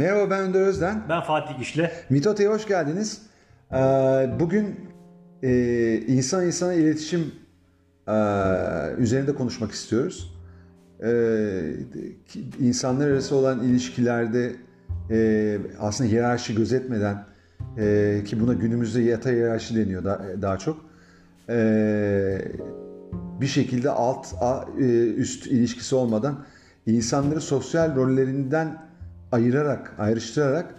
Merhaba ben Önder Özden. Ben Fatih Güçlü. Mitota'ya hoş geldiniz. Ee, bugün e, insan insana iletişim e, üzerinde konuşmak istiyoruz. Ee, insanlar arası olan ilişkilerde e, aslında hiyerarşi gözetmeden e, ki buna günümüzde yatay hiyerarşi deniyor daha çok. bir şekilde alt üst ilişkisi olmadan insanları sosyal rollerinden ayırarak, ayrıştırarak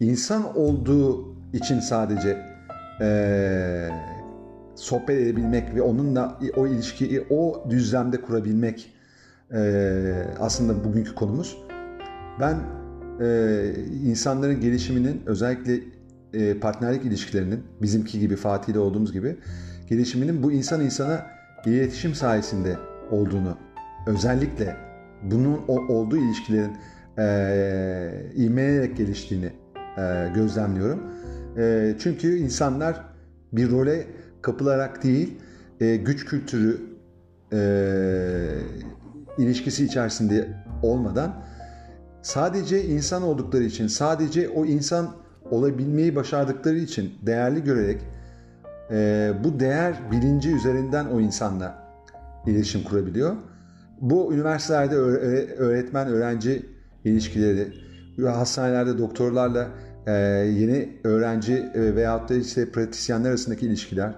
insan olduğu için sadece e, sohbet edebilmek ve onunla o ilişkiyi o düzlemde kurabilmek e, aslında bugünkü konumuz. Ben e, insanların gelişiminin özellikle e, partnerlik ilişkilerinin bizimki gibi Fatih ile olduğumuz gibi gelişiminin bu insan insana iletişim sayesinde olduğunu özellikle bunun o, olduğu ilişkilerin e, ivmeleyerek geliştiğini e, gözlemliyorum. E, çünkü insanlar bir role kapılarak değil, e, güç kültürü e, ilişkisi içerisinde olmadan sadece insan oldukları için, sadece o insan olabilmeyi başardıkları için değerli görerek e, bu değer bilinci üzerinden o insanla iletişim kurabiliyor. Bu üniversitelerde öğretmen ilişkileri, hastanelerde doktorlarla e, yeni öğrenci e, veyahut da işte pratisyenler arasındaki ilişkiler,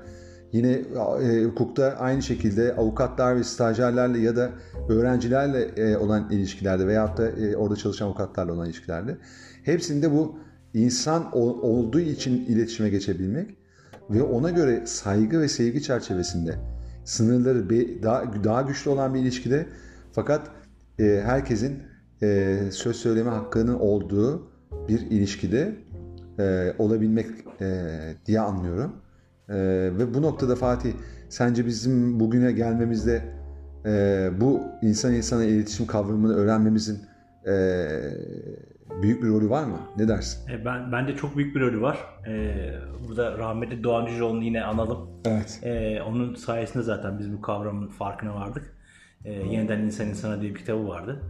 yine e, hukukta aynı şekilde avukatlar ve stajyerlerle ya da öğrencilerle e, olan ilişkilerde veyahut da e, orada çalışan avukatlarla olan ilişkilerde. Hepsinde bu insan ol, olduğu için iletişime geçebilmek ve ona göre saygı ve sevgi çerçevesinde sınırları daha, daha güçlü olan bir ilişkide. Fakat e, herkesin e, söz söyleme hakkının olduğu bir ilişkide e, olabilmek e, diye anlıyorum. E, ve bu noktada Fatih sence bizim bugüne gelmemizde e, bu insan insana iletişim kavramını öğrenmemizin e, büyük bir rolü var mı? Ne dersin? E, ben bence çok büyük bir rolü var. E, burada rahmetli Doğan Cüceoğlu'nu yine analım. Evet. E, onun sayesinde zaten biz bu kavramın farkına vardık. E, Yeniden İnsan İnsana diye bir kitabı vardı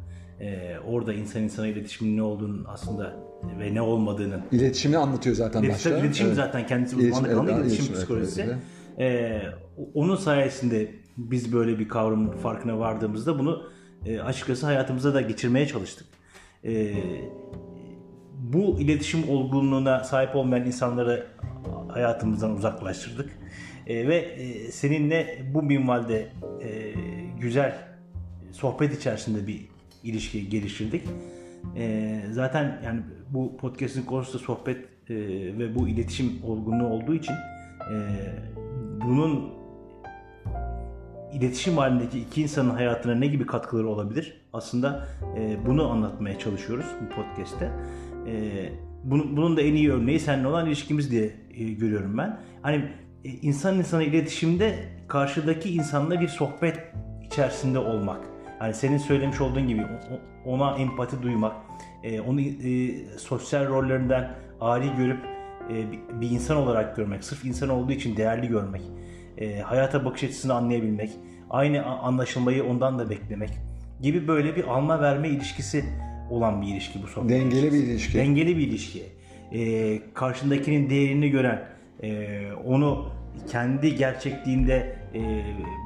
e, orada insan insana iletişimin ne olduğunu aslında ve ne olmadığını iletişimini anlatıyor zaten İletişim, başta. İletişim evet. zaten kendisi uzmanlık alanı iletişim, iletişim psikolojisi. Evet, evet. E, onun sayesinde biz böyle bir kavramın farkına vardığımızda bunu e, açıkçası hayatımıza da geçirmeye çalıştık. E, bu iletişim olgunluğuna sahip olmayan insanları hayatımızdan uzaklaştırdık. E, ve e, seninle bu minvalde e, güzel sohbet içerisinde bir ilişki geliştirdik. E, zaten yani bu podcast'in konusu da sohbet e, ve bu iletişim olgunluğu olduğu için e, bunun iletişim halindeki iki insanın hayatına ne gibi katkıları olabilir? Aslında e, bunu anlatmaya çalışıyoruz bu podcast'te. E, bunun, bunun da en iyi örneği seninle olan ilişkimiz diye e, görüyorum ben. Hani e, insan insana iletişimde karşıdaki insanla bir sohbet içerisinde olmak. Yani senin söylemiş olduğun gibi ona empati duymak, e, onu e, sosyal rollerinden ari görüp e, bir insan olarak görmek, sırf insan olduğu için değerli görmek, hayata bakış açısını anlayabilmek, aynı anlaşılmayı ondan da beklemek gibi böyle bir alma verme ilişkisi olan bir ilişki bu sohbet. Dengeli ilişkisi. bir ilişki. Dengeli bir ilişki. karşındakinin değerini gören, onu kendi gerçekliğinde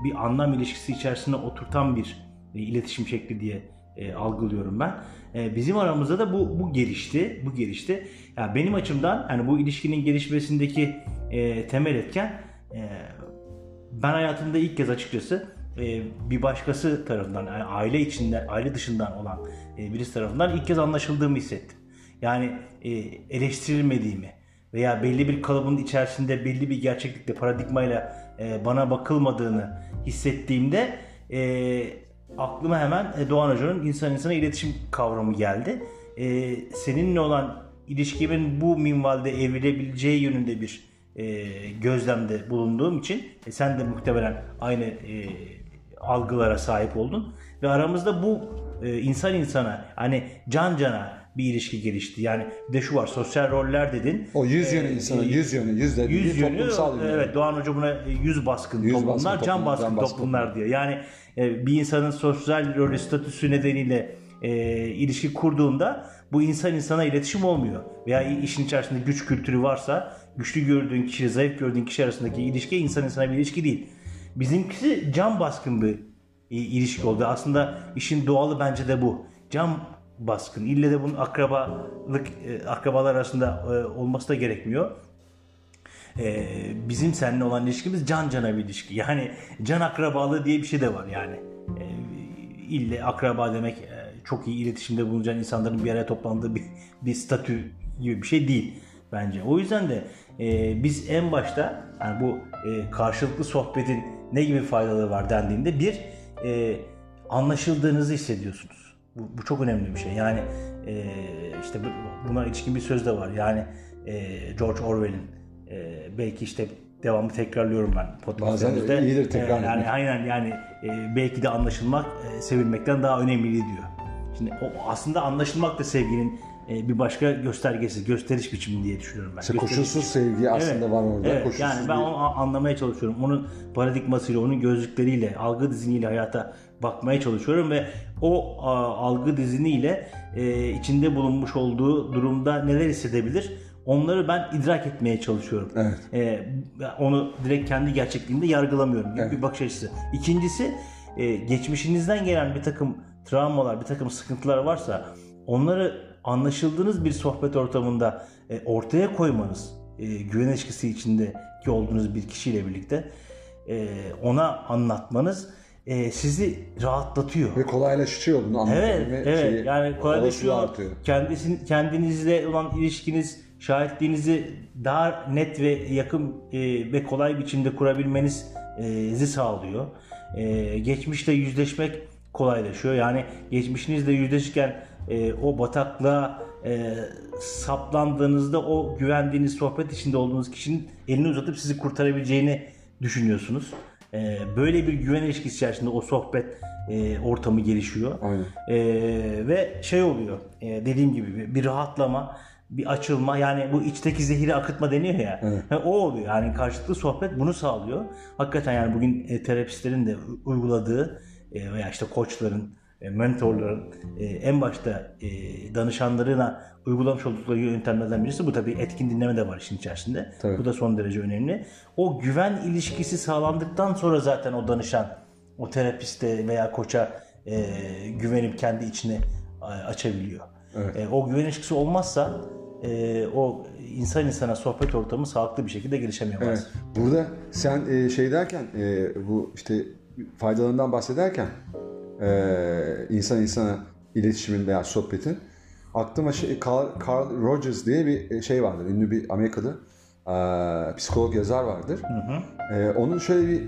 bir anlam ilişkisi içerisinde oturtan bir e, iletişim şekli diye e, algılıyorum ben. E, bizim aramızda da bu bu gelişti, bu gelişti. Yani benim açımdan hani bu ilişkinin gelişmesindeki e, temel etken e, ben hayatımda ilk kez açıkçası e, bir başkası tarafından, yani aile içinden, aile dışından olan e, birisi tarafından ilk kez anlaşıldığımı hissettim. Yani e, eleştirilmediğimi veya belli bir kalıbın içerisinde belli bir gerçeklikle, paradigmayla e, bana bakılmadığını hissettiğimde e, aklıma hemen e, Doğan Hoca'nın insan insana iletişim kavramı geldi. Ee, seninle olan ilişkimin bu minvalde evrilebileceği yönünde bir e, gözlemde bulunduğum için e, sen de muhtemelen aynı e, algılara sahip oldun ve aramızda bu e, insan insana hani can cana bir ilişki gelişti. Yani bir de şu var sosyal roller dedin. O yüz yönü insana, e, yüz yönü, yüz de yüz yönü, toplumsal yönü. Evet Doğan Hoca buna yüz baskın yüz toplumlar, baskın can baskın, can baskın toplumlar diyor. Yani e, bir insanın sosyal rol statüsü nedeniyle e, ilişki kurduğunda bu insan insana iletişim olmuyor. Veya işin içerisinde güç kültürü varsa güçlü gördüğün kişi, zayıf gördüğün kişi arasındaki ilişki insan insana bir ilişki değil. Bizimkisi can baskın bir ilişki oldu. Aslında işin doğalı bence de bu. Can baskın. İlle de bunun akrabalık e, akrabalar arasında e, olması da gerekmiyor. E, bizim seninle olan ilişkimiz can cana bir ilişki. Yani can akrabalığı diye bir şey de var yani. İlle akraba demek çok iyi iletişimde bulunacağın insanların bir araya toplandığı bir, bir statü gibi bir şey değil bence. O yüzden de e, biz en başta yani bu e, karşılıklı sohbetin ne gibi faydaları var dendiğinde bir e, anlaşıldığınızı hissediyorsunuz. Bu, bu çok önemli bir şey. Yani e, işte buna ilişkin bir söz de var. Yani e, George Orwell'in e, belki işte devamlı tekrarlıyorum ben podcastlerimizde. Bazen iyidir tekrar. E, yani aynen yani e, belki de anlaşılmak e, sevilmekten daha önemli diyor. Şimdi o aslında anlaşılmak da sevginin bir başka göstergesi, gösteriş biçimi diye düşünüyorum ben. İşte koşulsuz sevgi aslında evet, var orada. Evet, koşulsuz yani ben bir... onu anlamaya çalışıyorum. Onun paradigmasıyla, onun gözlükleriyle, algı diziniyle hayata bakmaya çalışıyorum ve o a, algı diziniyle e, içinde bulunmuş olduğu durumda neler hissedebilir? Onları ben idrak etmeye çalışıyorum. Evet. E, onu direkt kendi gerçekliğimde yargılamıyorum gibi evet. bir bakış açısı. İkincisi e, geçmişinizden gelen bir takım travmalar, bir takım sıkıntılar varsa onları anlaşıldığınız bir sohbet ortamında e, ortaya koymanız, e, güven ilişkisi içindeki olduğunuz bir kişiyle birlikte e, ona anlatmanız e, sizi rahatlatıyor. Ve kolaylaşıyor bunu anlatabilme Evet, evet. Şeyi, yani kolaylaşıyor. Kendisin, kendinizle olan ilişkiniz, şahitliğinizi daha net ve yakın e, ve kolay biçimde kurabilmenizi sağlıyor. E, geçmişle yüzleşmek kolaylaşıyor. Yani geçmişinizle yüzleşirken e, o bataklığa e, saplandığınızda o güvendiğiniz sohbet içinde olduğunuz kişinin elini uzatıp sizi kurtarabileceğini düşünüyorsunuz. E, böyle bir güven ilişkisi içerisinde o sohbet e, ortamı gelişiyor. Aynen. E, ve şey oluyor e, dediğim gibi bir, bir rahatlama bir açılma yani bu içteki zehiri akıtma deniyor ya. Evet. o oluyor. Yani karşılıklı sohbet bunu sağlıyor. Hakikaten yani bugün e, terapistlerin de uyguladığı e, veya işte koçların mentorların e, en başta e, danışanlarına uygulamış oldukları yöntemlerden birisi bu tabii etkin dinleme de var işin içerisinde. Tabii. Bu da son derece önemli. O güven ilişkisi sağlandıktan sonra zaten o danışan o terapiste veya koça güvenip kendi içine açabiliyor. Evet. o güven ilişkisi olmazsa o insan insana sohbet ortamı sağlıklı bir şekilde gelişemiyor. Evet. Burada sen şey derken bu işte faydalarından bahsederken e, insan insana iletişimin veya sohbetin aklıma şey, Carl, Carl Rogers diye bir e, şey vardır. Ünlü bir Amerikalı e, psikolog yazar vardır. Hı hı. E, onun şöyle bir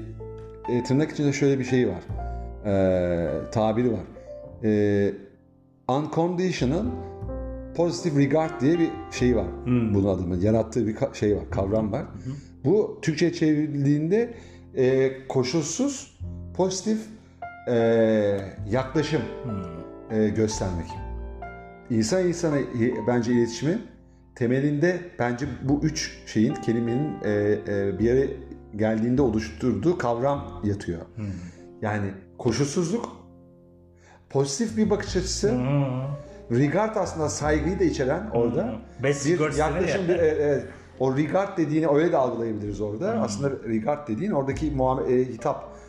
e, tırnak içinde şöyle bir şeyi var. E, tabiri var. E, unconditional positive regard diye bir şey var. Hmm. Bunun adını yarattığı bir şey var, kavram var. Hmm. Bu Türkçe çevrildiğinde e, koşulsuz pozitif e, yaklaşım hmm. e, göstermek. İnsan insana bence iletişimi temelinde bence bu üç şeyin kelimenin e, e, bir yere geldiğinde oluşturduğu kavram yatıyor. Hmm. Yani koşulsuzluk, pozitif bir bakış açısı, hmm. regard aslında saygıyı da içeren orada hmm. bir yaklaşım bir, e, e, o regard dediğini öyle de algılayabiliriz orada. Hmm. Aslında regard dediğin oradaki muamele, hitap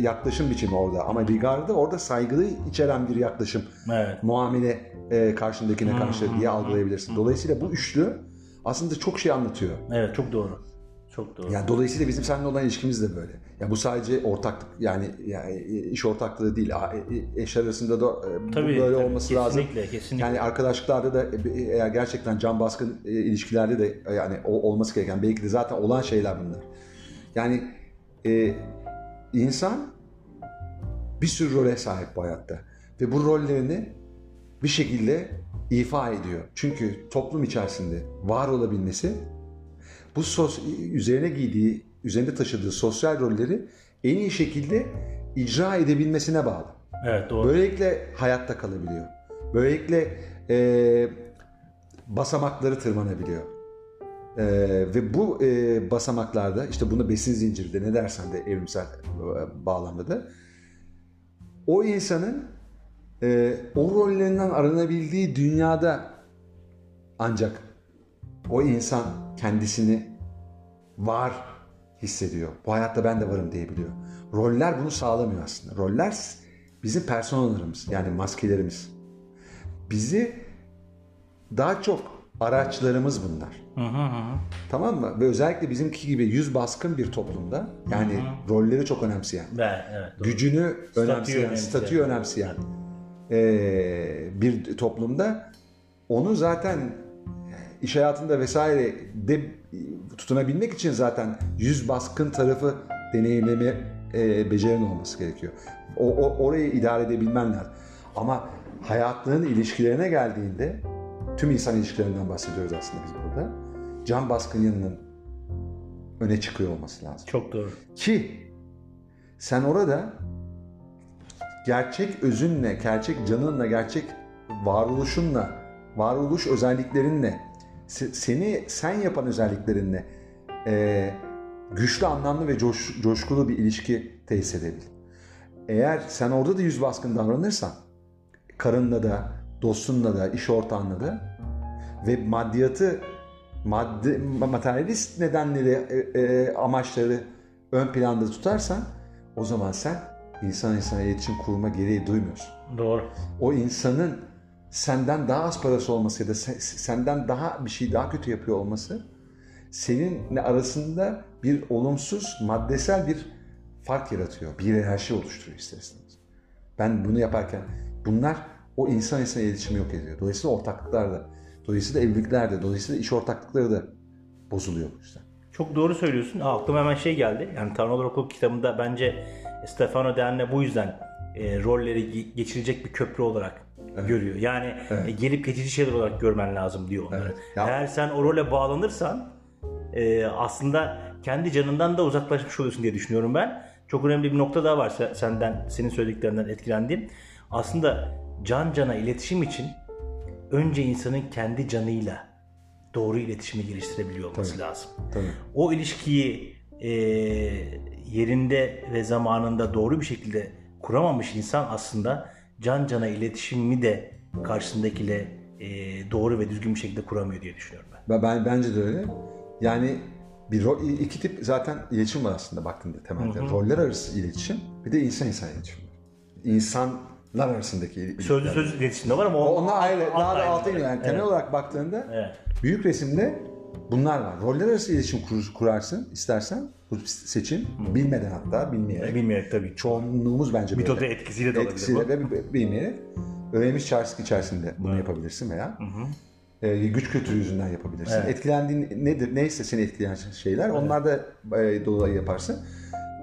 yaklaşım biçimi orada. Ama Rigard'da orada saygılı içeren bir yaklaşım. Evet. Muamele e, karşındakine karşı diye algılayabilirsin. Dolayısıyla bu üçlü aslında çok şey anlatıyor. Evet çok doğru. Çok doğru. Yani dolayısıyla bizim seninle olan ilişkimiz de böyle. Ya bu sadece ortaklık yani, yani iş ortaklığı değil. E, eş arasında da e, tabii, böyle tabii, olması kesinlikle, lazım. Kesinlikle. Yani arkadaşlıklarda da eğer gerçekten can baskın ilişkilerde de yani olması gereken belki de zaten olan şeyler bunlar. Yani e, İnsan bir sürü role sahip bu hayatta. Ve bu rollerini bir şekilde ifa ediyor. Çünkü toplum içerisinde var olabilmesi bu sos üzerine giydiği, üzerinde taşıdığı sosyal rolleri en iyi şekilde icra edebilmesine bağlı. Evet doğru. Böylelikle hayatta kalabiliyor. Böylelikle e, basamakları tırmanabiliyor. Ee, ve bu e, basamaklarda işte bunu besin zinciri de ne dersen de evrimsel e, bağlamda da o insanın e, o rollerinden arınabildiği dünyada ancak o insan kendisini var hissediyor. Bu hayatta ben de varım diyebiliyor. Roller bunu sağlamıyor aslında. Roller bizim personalarımız yani maskelerimiz. Bizi daha çok araçlarımız bunlar. Hı hı hı. Tamam mı? Ve özellikle bizimki gibi yüz baskın bir toplumda yani rolleri çok önemseyen, Ve, evet. doğru. gücünü önemseyen, önemseyen. statüyü önemseyen eee, bir toplumda onu zaten iş hayatında vesaire de tutunabilmek için zaten yüz baskın tarafı deneyimleme eee becerin olması gerekiyor. O, o orayı idare edebilmen lazım. Ama hayatının ilişkilerine geldiğinde tüm insan ilişkilerinden bahsediyoruz aslında biz burada. Can baskın yanının öne çıkıyor olması lazım. Çok doğru. Ki sen orada gerçek özünle, gerçek canınla, gerçek varoluşunla, varoluş özelliklerinle, se- seni sen yapan özelliklerinle e, güçlü, anlamlı ve coş- coşkulu bir ilişki tesis edebil. Eğer sen orada da yüz baskın davranırsan, karınla da, dostunla da, iş ortağınla da ve maddiyatı madde, materyalist nedenleri, e, e, amaçları ön planda tutarsan o zaman sen insan insana iletişim kurma gereği duymuyorsun. Doğru. O insanın senden daha az parası olması ya da se- senden daha bir şey daha kötü yapıyor olması seninle arasında bir olumsuz maddesel bir fark yaratıyor. Bir hiyerarşi oluşturuyor ister istemez. Ben bunu yaparken bunlar o insan insana iletişimi yok ediyor. Dolayısıyla ortaklıklar da, dolayısıyla evlilikler de, dolayısıyla iş ortaklıkları da bozuluyor bu yüzden. Çok doğru söylüyorsun. Aa, aklıma hemen şey geldi. Yani Tanrılar Okulu kitabında bence Stefano Derne bu yüzden e, rolleri ge- geçirecek bir köprü olarak görüyor. Yani e, gelip geçici şeyler olarak görmen lazım diyor onları. Evet. Ya- Eğer sen o role bağlanırsan e, aslında kendi canından da uzaklaşmış oluyorsun diye düşünüyorum ben. Çok önemli bir nokta daha var se- senden, senin söylediklerinden etkilendiğim. Aslında can cana iletişim için önce insanın kendi canıyla doğru iletişimi geliştirebiliyor olması lazım Tabii. o ilişkiyi e, yerinde ve zamanında doğru bir şekilde kuramamış insan aslında can cana iletişimi de karşısındakiyle e, doğru ve düzgün bir şekilde kuramıyor diye düşünüyorum ben. Ben, ben bence de öyle. Yani bir ro- iki tip zaten iletişim var aslında baktığında temelde. Roller arası iletişim, bir de insan insan iletişim var. İnsanlar arasındaki iletişim. Sözlü sözlü iletişimde var ama o, Onlar ayrı, alt- daha da iniyor. Yani temel Evet. olarak baktığında Evet. büyük resimde bunlar var. Roller arası iletişim kur, kurarsın istersen bu seçim bilmeden hatta bilmeyerek. Bilmeyerek tabii. Çoğunluğumuz bence böyle. Metodu etkisiyle de olabilir Etkisiyle bu. ve bi- bilmeyerek öğrenmiş çarşısı içerisinde bunu yapabilirsin veya e, güç kültürü yüzünden yapabilirsin. Evet. Etkilendiğin nedir, neyse seni etkileyen şeyler onlar da e, dolayı yaparsın.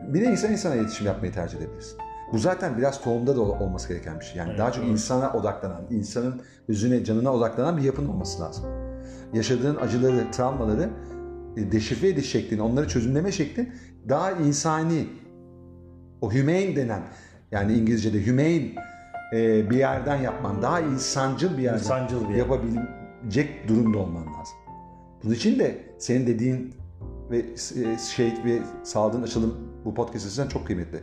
Bir de insan insana iletişim yapmayı tercih edebilirsin. Bu zaten biraz tohumda da ol- olması gereken bir şey. Yani daha çok insana odaklanan, insanın özüne, canına odaklanan bir yapın olması lazım. Yaşadığın acıları, travmaları e, deşifre ediş şeklini, onları çözümleme şekli daha insani, o humane denen yani İngilizce'de humane e, bir yerden yapman, daha insancıl bir yerden İnsancıl bir yer. yapabilecek durumda olman lazım. Bunun için de senin dediğin ve e, şey ve sağladığın açılım bu podcast açısından çok kıymetli.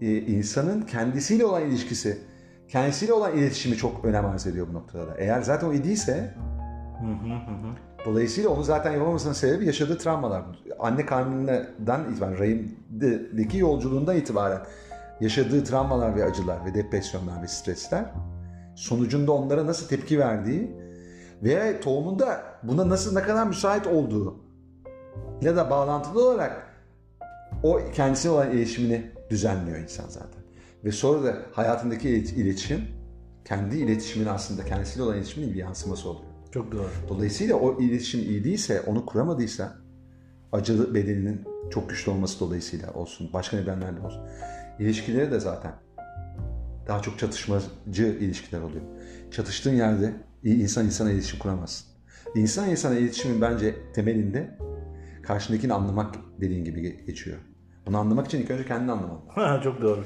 E, insanın kendisiyle olan ilişkisi, kendisiyle olan iletişimi çok önem arz ediyor bu noktada da. Eğer zaten o hı. Dolayısıyla onu zaten yapamamasının sebebi yaşadığı travmalar. Anne karnından itibaren, rahimdeki yolculuğundan itibaren yaşadığı travmalar ve acılar ve depresyonlar ve stresler sonucunda onlara nasıl tepki verdiği veya tohumunda buna nasıl ne kadar müsait olduğu ile de bağlantılı olarak o kendisine olan iletişimini düzenliyor insan zaten. Ve sonra da hayatındaki ilet- iletişim kendi iletişimin aslında kendisiyle olan iletişimin bir yansıması oluyor. Çok doğru. Dolayısıyla o iletişim iyi değilse, onu kuramadıysa acılı bedeninin çok güçlü olması dolayısıyla olsun, başka nedenlerle olsun. İlişkileri de zaten daha çok çatışmacı ilişkiler oluyor. Çatıştığın yerde insan insana iletişim kuramazsın. İnsan insana iletişimin bence temelinde karşındakini anlamak dediğin gibi geçiyor. Bunu anlamak için ilk önce kendini anlaman lazım. Çok doğru.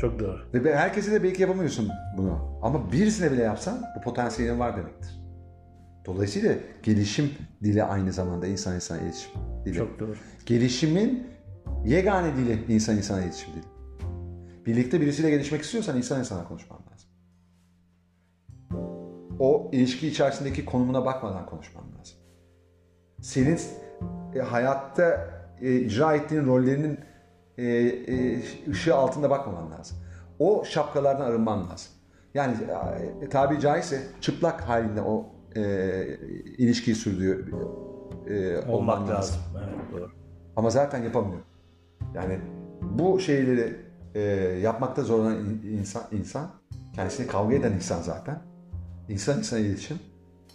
Çok doğru. Ve herkese de belki yapamıyorsun bunu. Ama birisine bile yapsan bu potansiyelin var demektir. Dolayısıyla gelişim dili aynı zamanda insan insana iletişim dili. Çok doğru. Gelişimin yegane dili insan insana iletişim dili. Birlikte birisiyle gelişmek istiyorsan insan insana konuşman lazım. O ilişki içerisindeki konumuna bakmadan konuşman lazım. Senin e, hayatta e, icra ettiğin rollerinin e, e, ışığı altında bakmaman lazım. O şapkalardan arınman lazım. Yani e, tabi caizse çıplak halinde o e, ilişkiyi sürdüğü e, Olmak lazım. lazım. Evet doğru. Ama zaten yapamıyor. Yani bu şeyleri e, yapmakta zorlanan in- insan, insan kendisini kavga eden insan zaten. İnsan insana iletişim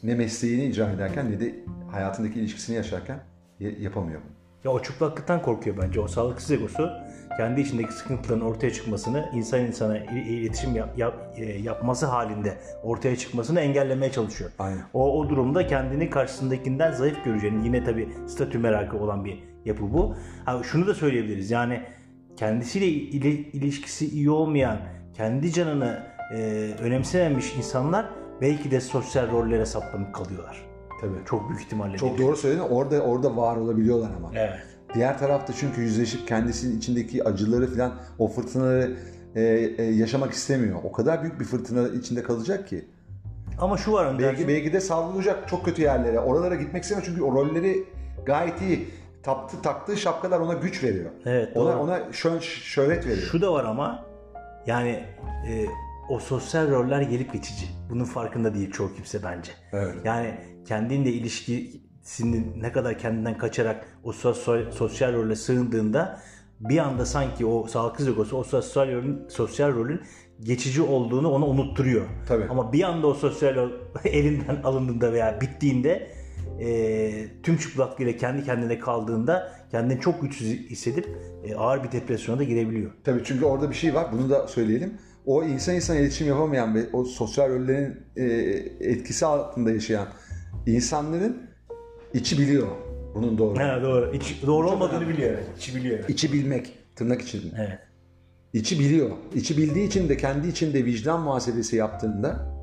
ne mesleğini icra ederken ne de hayatındaki ilişkisini yaşarken yapamıyor. Ya o çıplaklıktan korkuyor bence. O sağlıksız egosu kendi içindeki sıkıntıların ortaya çıkmasını, insan insana il- iletişim yap- yap- e, yapması halinde ortaya çıkmasını engellemeye çalışıyor. Aynen. O, o durumda kendini karşısındakinden zayıf göreceğini yine tabii statü merakı olan bir yapı bu. Ha, şunu da söyleyebiliriz yani kendisiyle ili- ilişkisi iyi olmayan, kendi canını e, önemsememiş insanlar belki de sosyal rollere saplanıp kalıyorlar. Tabii. Çok büyük ihtimalle. Çok değil. doğru söyledin. Orada orada var olabiliyorlar ama. Evet. Diğer tarafta çünkü yüzleşip kendisinin içindeki acıları falan o fırtınaları e, e, yaşamak istemiyor. O kadar büyük bir fırtına içinde kalacak ki. Ama şu var Önder. Belki belki de savrulacak çok kötü yerlere. Oralara gitmek istemiyor çünkü o rolleri gayet iyi. Taptı, taktığı şapkalar ona güç veriyor. Evet, Ona doğru. ona şön, şöhret veriyor. Şu da var ama yani e, o sosyal roller gelip geçici. Bunun farkında değil çoğu kimse bence. Evet. Yani kendinle ilişkisini ne kadar kendinden kaçarak o sosyal, sosyal role sığındığında bir anda sanki o sağlıksız egosu o sosyal rolün, sosyal rolün geçici olduğunu ona unutturuyor. Tabii. Ama bir anda o sosyal rol elinden alındığında veya bittiğinde e, tüm çıplaklığıyla kendi kendine kaldığında kendini çok güçsüz hissedip e, ağır bir depresyona da girebiliyor. Tabii çünkü orada bir şey var. Bunu da söyleyelim. O insan insan iletişim yapamayan ve o sosyal rollerin e, etkisi altında yaşayan insanların içi biliyor bunun doğru. Ha, doğru. İç, doğru olmadığını biliyor. Evet. İçi biliyor. İçi bilmek tırnak içinde. evet. İçi biliyor. İçi bildiği için de kendi içinde vicdan muhasebesi yaptığında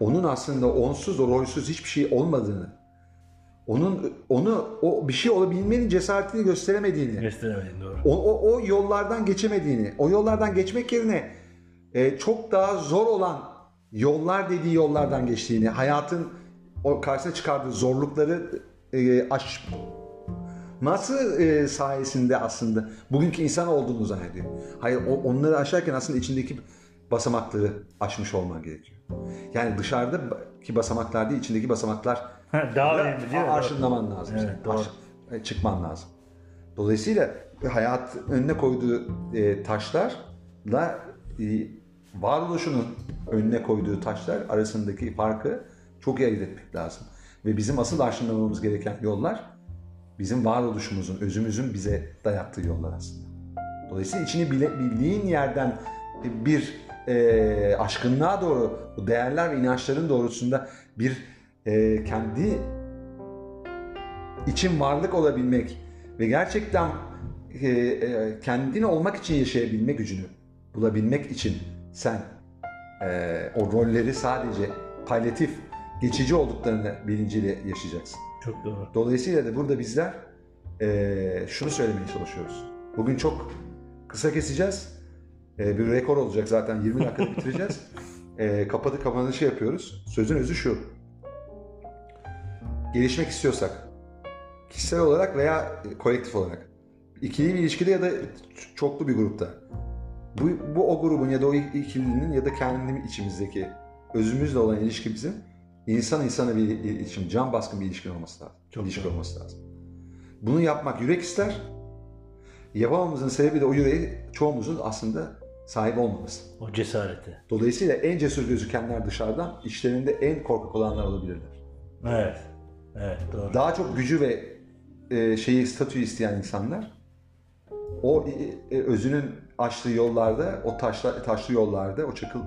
onun aslında onsuz, o rolsüz hiçbir şey olmadığını, onun onu o bir şey olabilmenin cesaretini gösteremediğini, Gösteremedin doğru. o, o, o yollardan geçemediğini, o yollardan geçmek yerine e, çok daha zor olan yollar dediği yollardan geçtiğini, hayatın o karşısına çıkardığı zorlukları e, aşması e, sayesinde aslında bugünkü insan olduğunu zannediyor. Hayır o, onları aşarken aslında içindeki basamakları aşmış olman gerekiyor. Yani dışarıdaki basamaklar değil, içindeki basamaklar Daha önemli değil mi? aşınlaman lazım. Evet, senin. doğru. Aş- e, çıkman lazım. Dolayısıyla hayat önüne koyduğu e, taşlarla e, varoluşunun önüne koyduğu taşlar arasındaki farkı çok iyi ayırt etmek lazım. Ve bizim asıl aşınlamamız gereken yollar bizim varoluşumuzun, özümüzün bize dayattığı yollar aslında. Dolayısıyla içini bile, bildiğin yerden bir e, aşkınlığa doğru, bu değerler ve inançların doğrusunda bir e, kendi için varlık olabilmek ve gerçekten e, e, kendin olmak için yaşayabilme gücünü bulabilmek için sen e, o rolleri sadece palyatif, geçici olduklarını bilinciyle yaşayacaksın. Çok doğru. Dolayısıyla da burada bizler e, şunu söylemeye çalışıyoruz. Bugün çok kısa keseceğiz. E, bir rekor olacak zaten 20 dakikada bitireceğiz. E, kapadı kapanışı yapıyoruz. Sözün özü şu. Gelişmek istiyorsak kişisel olarak veya kolektif olarak ikili bir ilişkide ya da çoklu bir grupta bu, bu o grubun ya da o ikilinin ya da kendi içimizdeki özümüzle olan ilişkimizin insan insana bir iletişim, can baskın bir ilişkin olması lazım. Çok ilişki olması lazım. Bunu yapmak yürek ister. Yapamamızın sebebi de o yüreği çoğumuzun aslında sahip olmaması. O cesareti. Dolayısıyla en cesur gözükenler dışarıdan, içlerinde en korkak olanlar olabilirler. Evet. Evet doğru. Daha çok gücü ve e, şeyi statüyü isteyen insanlar o e, özünün açtığı yollarda, o taşla, taşlı yollarda, o çakıllı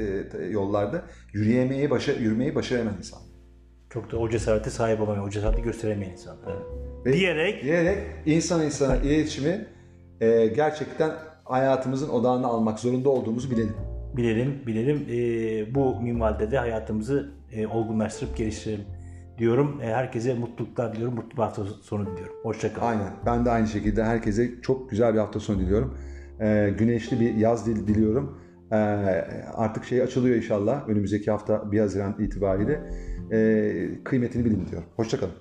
e, t- yollarda yürüyemeyi, başa, yürümeyi başaramayan insan. Çok da o cesarete sahip olamayan, o cesareti gösteremeyen insanlar. Ve Diyerek diyerek insan insana iletişimi e, gerçekten hayatımızın odağına almak zorunda olduğumuzu bilelim. bilelim, bilelim. Ee, bu minvalde de hayatımızı e, olgunlaştırıp geliştirelim diyorum. E, herkese mutluluklar diliyorum. Mutlu bir hafta sonu diliyorum. Hoşçakalın. Aynen. Ben de aynı şekilde herkese çok güzel bir hafta sonu diliyorum e, güneşli bir yaz dil biliyorum. E, ee, artık şey açılıyor inşallah önümüzdeki hafta 1 Haziran itibariyle. E, kıymetini bilin diyorum. Hoşçakalın.